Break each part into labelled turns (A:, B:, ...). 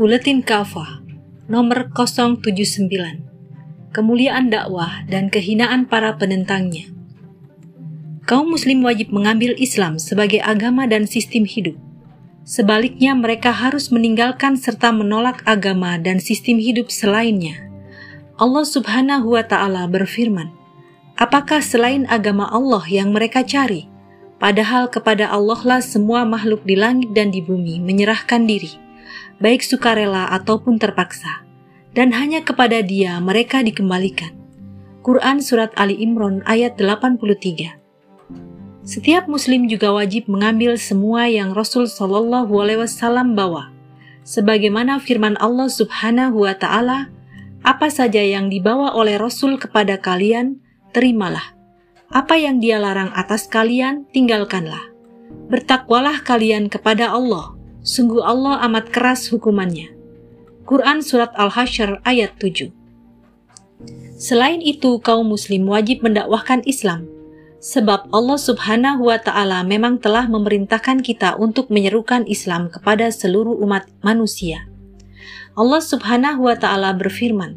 A: Buletin Kafah nomor 079 Kemuliaan dakwah dan kehinaan para penentangnya Kaum muslim wajib mengambil Islam sebagai agama dan sistem hidup. Sebaliknya mereka harus meninggalkan serta menolak agama dan sistem hidup selainnya. Allah Subhanahu wa taala berfirman, "Apakah selain agama Allah yang mereka cari? Padahal kepada Allah lah semua makhluk di langit dan di bumi menyerahkan diri." Baik sukarela ataupun terpaksa, dan hanya kepada dia mereka dikembalikan. Quran Surat Ali Imran ayat 83 Setiap muslim juga wajib mengambil semua yang Rasul Shallallahu Alaihi Wasallam bawa, sebagaimana firman Allah Subhanahu Wa Taala, apa saja yang dibawa oleh Rasul kepada kalian, terimalah. Apa yang dia larang atas kalian, tinggalkanlah. Bertakwalah kalian kepada Allah, Sungguh Allah amat keras hukumannya. Quran Surat Al-Hasyr ayat 7 Selain itu, kaum muslim wajib mendakwahkan Islam, sebab Allah subhanahu wa ta'ala memang telah memerintahkan kita untuk menyerukan Islam kepada seluruh umat manusia. Allah subhanahu wa ta'ala berfirman,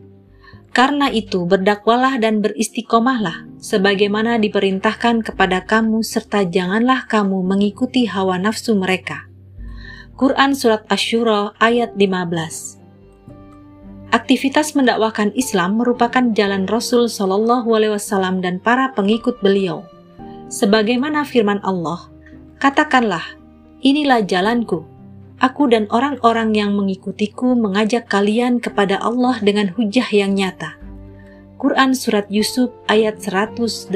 A: Karena itu berdakwalah dan beristiqomahlah, sebagaimana diperintahkan kepada kamu serta janganlah kamu mengikuti hawa nafsu mereka.' Quran Surat Ashura ayat 15 Aktivitas mendakwahkan Islam merupakan jalan Rasul Shallallahu Alaihi Wasallam dan para pengikut beliau. Sebagaimana firman Allah, katakanlah, inilah jalanku. Aku dan orang-orang yang mengikutiku mengajak kalian kepada Allah dengan hujah yang nyata. Quran Surat Yusuf ayat 108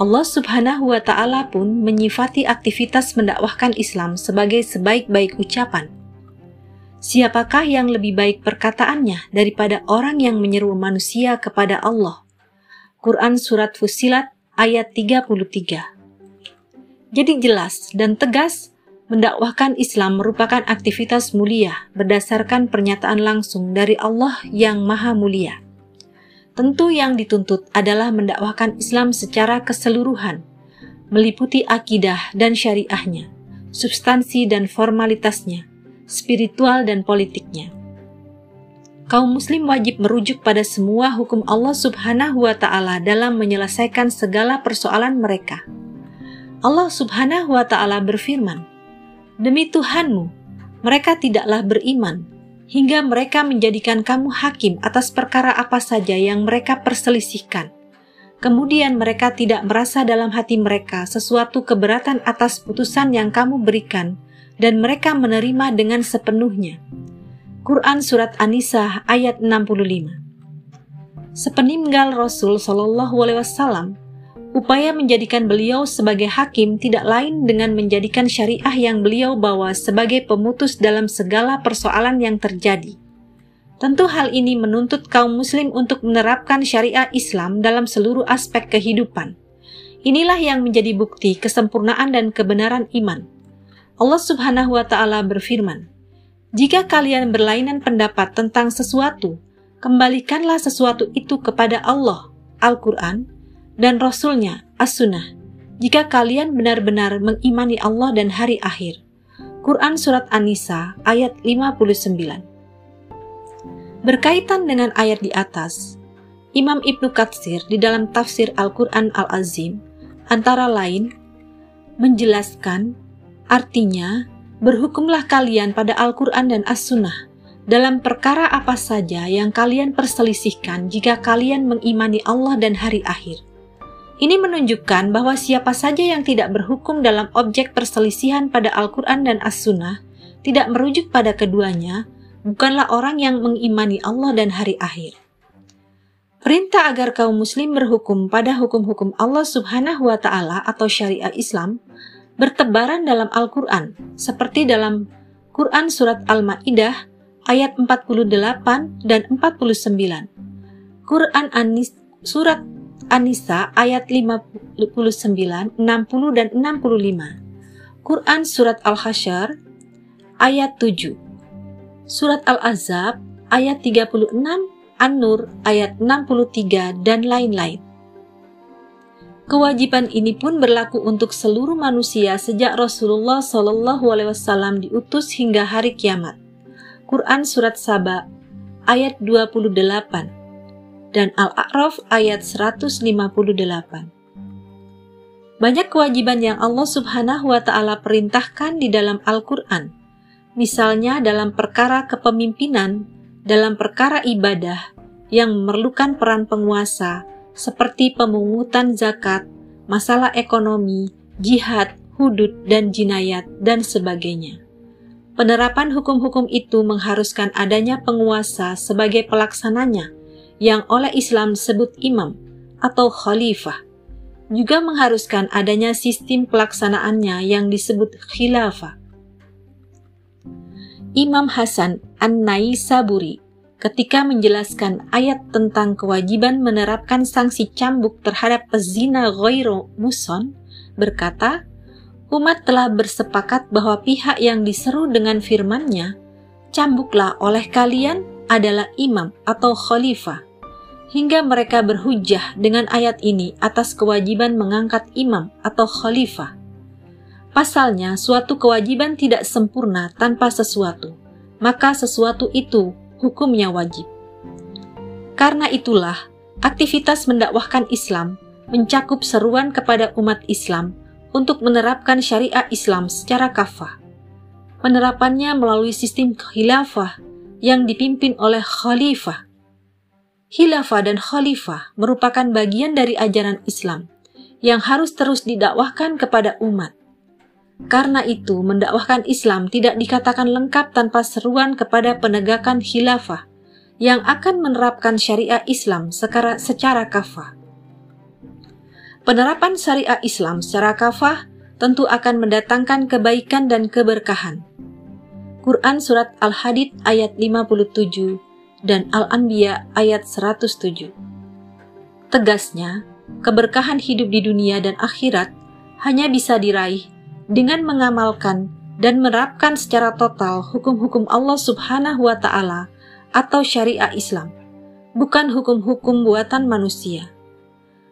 A: Allah Subhanahu wa Ta'ala pun menyifati aktivitas mendakwahkan Islam sebagai sebaik-baik ucapan. Siapakah yang lebih baik perkataannya daripada orang yang menyeru manusia kepada Allah? Quran Surat Fusilat ayat 33 Jadi jelas dan tegas, mendakwahkan Islam merupakan aktivitas mulia berdasarkan pernyataan langsung dari Allah yang Maha Mulia. Tentu yang dituntut adalah mendakwahkan Islam secara keseluruhan, meliputi akidah dan syariahnya, substansi dan formalitasnya, spiritual dan politiknya. Kaum muslim wajib merujuk pada semua hukum Allah Subhanahu wa taala dalam menyelesaikan segala persoalan mereka. Allah Subhanahu wa taala berfirman, "Demi Tuhanmu, mereka tidaklah beriman hingga mereka menjadikan kamu hakim atas perkara apa saja yang mereka perselisihkan. Kemudian mereka tidak merasa dalam hati mereka sesuatu keberatan atas putusan yang kamu berikan, dan mereka menerima dengan sepenuhnya. Quran Surat An-Nisa ayat 65 Sepeninggal Rasul Shallallahu Alaihi Wasallam, Upaya menjadikan beliau sebagai hakim tidak lain dengan menjadikan syariah yang beliau bawa sebagai pemutus dalam segala persoalan yang terjadi. Tentu hal ini menuntut kaum muslim untuk menerapkan syariah Islam dalam seluruh aspek kehidupan. Inilah yang menjadi bukti kesempurnaan dan kebenaran iman. Allah Subhanahu wa taala berfirman, "Jika kalian berlainan pendapat tentang sesuatu, kembalikanlah sesuatu itu kepada Allah." Al-Qur'an dan Rasulnya, As-Sunnah, jika kalian benar-benar mengimani Allah dan hari akhir. Quran Surat An-Nisa ayat 59 Berkaitan dengan ayat di atas, Imam Ibnu Katsir di dalam tafsir Al-Quran Al-Azim antara lain menjelaskan artinya berhukumlah kalian pada Al-Quran dan As-Sunnah dalam perkara apa saja yang kalian perselisihkan jika kalian mengimani Allah dan hari akhir. Ini menunjukkan bahwa siapa saja yang tidak berhukum dalam objek perselisihan pada Al-Quran dan As-Sunnah, tidak merujuk pada keduanya, bukanlah orang yang mengimani Allah dan hari akhir. Perintah agar kaum muslim berhukum pada hukum-hukum Allah subhanahu wa ta'ala atau syariah Islam bertebaran dalam Al-Quran, seperti dalam Quran Surat Al-Ma'idah ayat 48 dan 49, Quran Anis Surat An-Nisa ayat 59, 60 dan 65. Quran surat Al-Hasyr ayat 7. Surat Al-Azab ayat 36, An-Nur ayat 63 dan lain-lain. Kewajiban ini pun berlaku untuk seluruh manusia sejak Rasulullah Wasallam diutus hingga hari kiamat. Quran Surat Saba ayat 28 dan Al-A'raf ayat 158. Banyak kewajiban yang Allah Subhanahu wa taala perintahkan di dalam Al-Qur'an. Misalnya dalam perkara kepemimpinan, dalam perkara ibadah yang memerlukan peran penguasa, seperti pemungutan zakat, masalah ekonomi, jihad, hudud, dan jinayat, dan sebagainya. Penerapan hukum-hukum itu mengharuskan adanya penguasa sebagai pelaksananya, yang oleh Islam disebut imam atau khalifah. Juga mengharuskan adanya sistem pelaksanaannya yang disebut khilafah. Imam Hasan An-Naisaburi ketika menjelaskan ayat tentang kewajiban menerapkan sanksi cambuk terhadap pezina ghairu muson, berkata, umat telah bersepakat bahwa pihak yang diseru dengan firmannya, cambuklah oleh kalian adalah imam atau khalifah, hingga mereka berhujah dengan ayat ini atas kewajiban mengangkat imam atau khalifah. Pasalnya, suatu kewajiban tidak sempurna tanpa sesuatu, maka sesuatu itu hukumnya wajib. Karena itulah, aktivitas mendakwahkan Islam mencakup seruan kepada umat Islam untuk menerapkan syariat Islam secara kafah. Penerapannya melalui sistem khilafah yang dipimpin oleh khalifah. Khilafah dan khalifah merupakan bagian dari ajaran Islam yang harus terus didakwahkan kepada umat. Karena itu, mendakwahkan Islam tidak dikatakan lengkap tanpa seruan kepada penegakan khilafah yang akan menerapkan syariat Islam secara, secara kafah. Penerapan syariat Islam secara kafah tentu akan mendatangkan kebaikan dan keberkahan. Quran Surat Al-Hadid ayat 57 dan Al-Anbiya ayat 107. Tegasnya, keberkahan hidup di dunia dan akhirat hanya bisa diraih dengan mengamalkan dan menerapkan secara total hukum-hukum Allah Subhanahu wa taala atau syariat Islam, bukan hukum-hukum buatan manusia.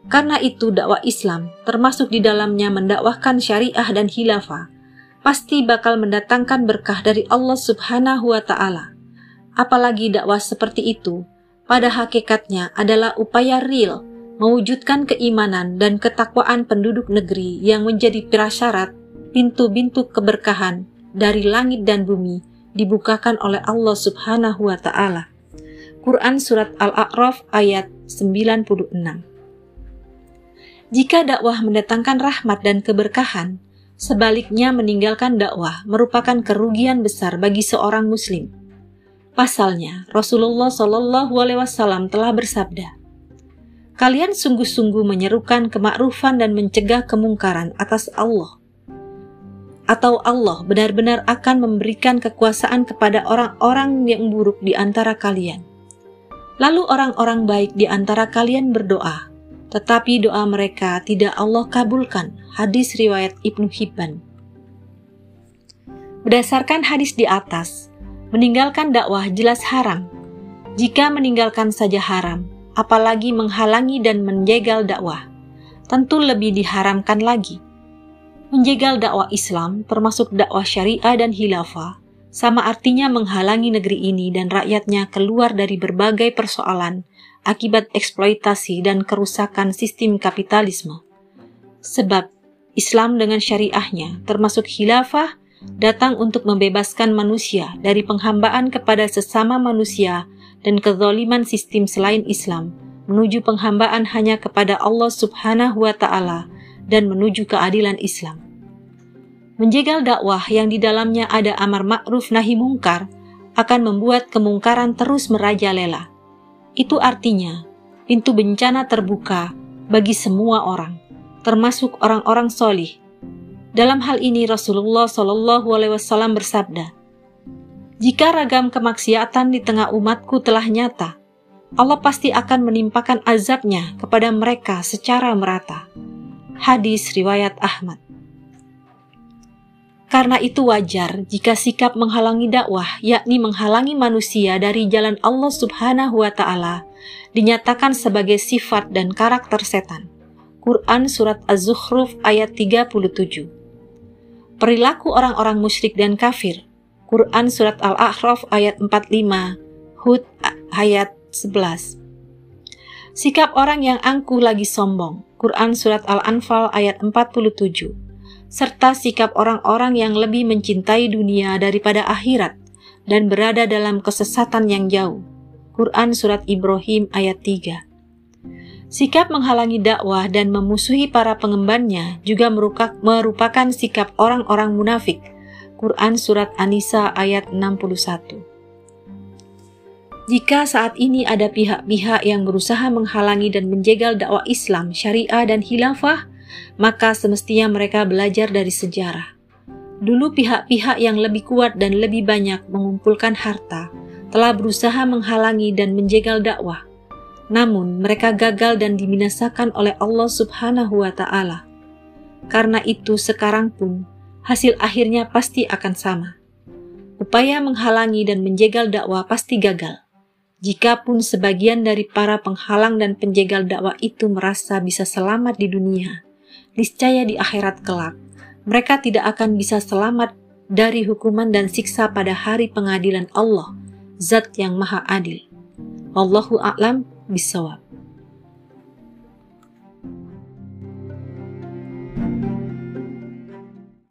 A: Karena itu dakwah Islam, termasuk di dalamnya mendakwahkan syariah dan khilafah, pasti bakal mendatangkan berkah dari Allah Subhanahu wa taala. Apalagi dakwah seperti itu pada hakikatnya adalah upaya real mewujudkan keimanan dan ketakwaan penduduk negeri yang menjadi prasyarat pintu-pintu keberkahan dari langit dan bumi dibukakan oleh Allah Subhanahu wa taala. Quran surat Al-A'raf ayat 96. Jika dakwah mendatangkan rahmat dan keberkahan, sebaliknya meninggalkan dakwah merupakan kerugian besar bagi seorang muslim. Pasalnya, Rasulullah Shallallahu alaihi wasallam telah bersabda, Kalian sungguh-sungguh menyerukan kemakrufan dan mencegah kemungkaran atas Allah atau Allah benar-benar akan memberikan kekuasaan kepada orang-orang yang buruk di antara kalian. Lalu orang-orang baik di antara kalian berdoa, tetapi doa mereka tidak Allah kabulkan. Hadis riwayat Ibnu Hibban. Berdasarkan hadis di atas, meninggalkan dakwah jelas haram. Jika meninggalkan saja haram, apalagi menghalangi dan menjegal dakwah, tentu lebih diharamkan lagi Menjegal dakwah Islam, termasuk dakwah syariah dan hilafah, sama artinya menghalangi negeri ini dan rakyatnya keluar dari berbagai persoalan akibat eksploitasi dan kerusakan sistem kapitalisme. Sebab Islam dengan syariahnya, termasuk khilafah, datang untuk membebaskan manusia dari penghambaan kepada sesama manusia dan kezaliman sistem selain Islam, menuju penghambaan hanya kepada Allah Subhanahu wa Ta'ala dan menuju keadilan Islam. Menjegal dakwah yang di dalamnya ada amar ma'ruf nahi mungkar akan membuat kemungkaran terus merajalela. Itu artinya pintu bencana terbuka bagi semua orang, termasuk orang-orang solih. Dalam hal ini Rasulullah Shallallahu Alaihi Wasallam bersabda, "Jika ragam kemaksiatan di tengah umatku telah nyata, Allah pasti akan menimpakan azabnya kepada mereka secara merata." Hadis riwayat Ahmad. Karena itu wajar jika sikap menghalangi dakwah, yakni menghalangi manusia dari jalan Allah Subhanahu wa taala, dinyatakan sebagai sifat dan karakter setan. Quran Surat Az-Zukhruf ayat 37 Perilaku orang-orang musyrik dan kafir. Quran Surat Al-A'raf ayat 45 Hud ayat 11 Sikap orang yang angkuh lagi sombong. Quran Surat Al-Anfal ayat 47 serta sikap orang-orang yang lebih mencintai dunia daripada akhirat dan berada dalam kesesatan yang jauh. Quran Surat Ibrahim ayat 3 Sikap menghalangi dakwah dan memusuhi para pengembannya juga merupakan sikap orang-orang munafik. Quran Surat An-Nisa ayat 61 Jika saat ini ada pihak-pihak yang berusaha menghalangi dan menjegal dakwah Islam, syariah, dan khilafah, maka semestinya mereka belajar dari sejarah. Dulu pihak-pihak yang lebih kuat dan lebih banyak mengumpulkan harta telah berusaha menghalangi dan menjegal dakwah namun mereka gagal dan dibinasakan oleh Allah Subhanahu wa Ta'ala. Karena itu, sekarang pun hasil akhirnya pasti akan sama. Upaya menghalangi dan menjegal dakwah pasti gagal. Jikapun sebagian dari para penghalang dan penjegal dakwah itu merasa bisa selamat di dunia, niscaya di akhirat kelak mereka tidak akan bisa selamat dari hukuman dan siksa pada hari pengadilan Allah, Zat yang Maha Adil. Allahu a'lam Vissoa.